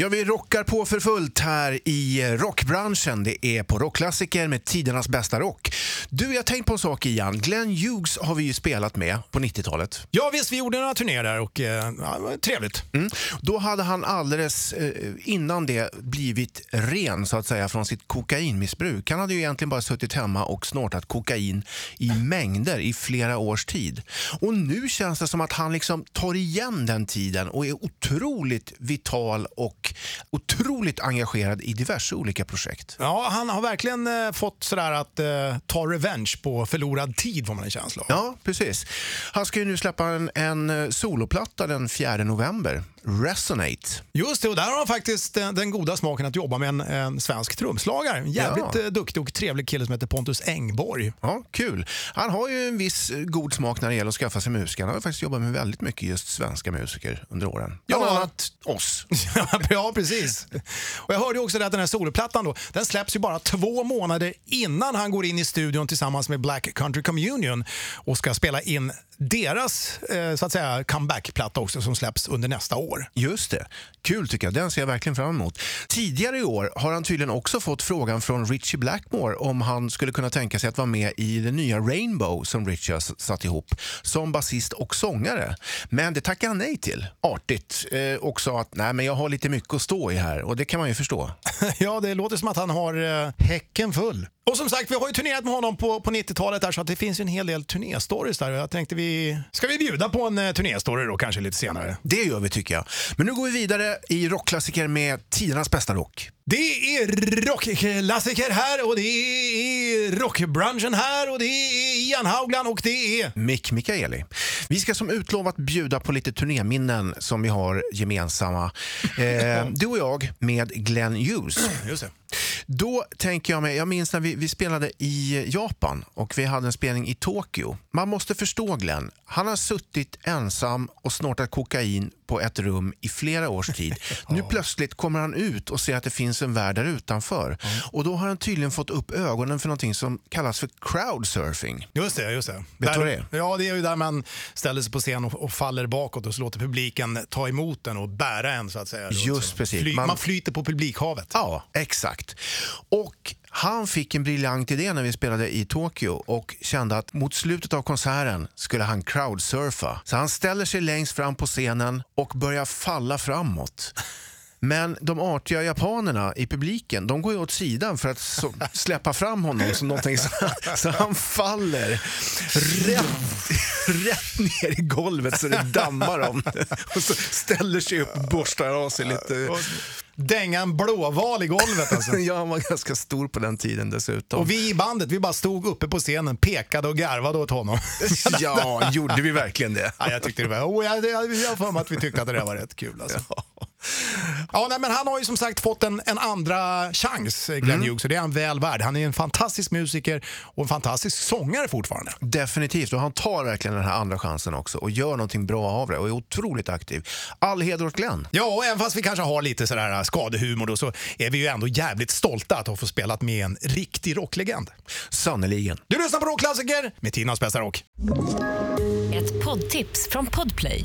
Ja, vi rockar på för fullt här i rockbranschen. Det är på Rockklassiker med tidernas bästa rock. Du, jag har tänkt på en sak Ian. Glenn Hughes har vi ju spelat med på 90-talet. Ja visst, vi gjorde några turnéer där och eh, ja, trevligt. Mm. Då hade han alldeles eh, innan det blivit ren så att säga från sitt kokainmissbruk. Han hade ju egentligen bara suttit hemma och snortat kokain i mängder i flera års tid. Och nu känns det som att han liksom tar igen den tiden och är otroligt vital och otroligt engagerad i diverse olika projekt. Ja, han har verkligen eh, fått sådär att eh, ta revenge på förlorad tid får man en känsla av. Ja, precis. Han ska ju nu släppa en, en eh, soloplatta den 4 november. Resonate. Just det, och där har han faktiskt eh, den goda smaken att jobba med en, en svensk trumslagare. En jävligt Ja. eh, duktig och trevlig kille som heter Pontus Engborg. Ja, kul. Han har ju en viss eh, god smak när det gäller att skaffa sig musiker. Han har faktiskt jobbat med väldigt mycket just svenska musiker under åren. Bland Ja. annat oss. ja, precis. Och jag hörde också att den här soloplattan då, den släpps ju bara två månader innan han går in i studion tillsammans med Black Country Communion och ska spela in deras eh, så att säga comebackplatta också som släpps under nästa år. Just det. Kul tycker jag. Den ser jag verkligen fram emot. Tidigare i år har han tydligen också fått frågan från Richie Blackmore om han skulle kunna tänka sig att vara med i den nya Rainbow som Richie har satt ihop som basist och sångare. Men det tackade han nej till. Artigt. Eh, och sa att nej, men jag har lite mycket att stå i här och det kan man ju förstå. ja, det låter som att han har eh, häcken full. Och som sagt, vi har ju turnerat med honom på, på 90-talet där så att det finns ju en hel del turnéstories där. Jag tänkte vi... Ska vi bjuda på en eh, turnéstory då kanske lite senare? Det gör vi tycker jag. Men nu går vi vidare i rockklassiker med tidernas bästa rock. Det är rockklassiker här och det är rockbranschen här och det är Ian Haugland och det är... Mick Mikaeli. Vi ska som utlovat bjuda på lite turnéminnen som vi har gemensamma. Eh, du och jag med Glenn Hughes. Just det. Då tänker jag mig, jag minns när vi, vi spelade i Japan och vi hade en spelning i Tokyo. Man måste förstå Glenn, han har suttit ensam och snortat kokain på ett rum i flera års tid. Nu plötsligt kommer han ut och ser att det finns en värld där utanför. Och då har han tydligen fått upp ögonen för någonting som kallas för crowdsurfing. Just det, just det. Vet du vad det är? Ja, det är ju där man ställer sig på scen och, och faller bakåt och så låter publiken ta emot den och bära en så att säga. Just precis. Fly, Man- man... flyter på publikhavet. Ja, exakt. Och han fick en briljant idé när vi spelade i Tokyo och kände att mot slutet av konserten skulle han crowdsurfa. Så han ställer sig längst fram på scenen och börjar falla framåt. Men de artiga japanerna i publiken de går ju åt sidan för att så, släppa fram honom som någonting så, så han faller rätt, rätt ner i golvet så det dammar om det. Och så ställer sig upp och borstar av sig lite. Dänga en blåval i golvet alltså. Ja, han var ganska stor på den tiden dessutom. Och vi i bandet, vi bara stod uppe på scenen, pekade och garvade åt honom. Ja, gjorde vi verkligen det? Ja, jag tyckte det var, oh, jag, jag, jag för mig att vi tyckte att det där var rätt kul. Alltså. Ja. Nej, men han har ju som sagt fått en, en andra chans, eh, Glenn Hughes, och det är han väl värd. Han är en fantastisk musiker och en fantastisk sångare fortfarande. Definitivt, och han tar verkligen den här andra chansen också och gör någonting bra av det och är otroligt aktiv. All heder åt Glenn. Ja, och även fast vi kanske har lite sådär äh, skadehumor då, så är vi ju ändå jävligt stolta att ha fått spelat med en riktig rocklegend. Sannerligen. Du lyssnar på Rockklassiker med Tinas bästa rock. Ett poddtips från Podplay.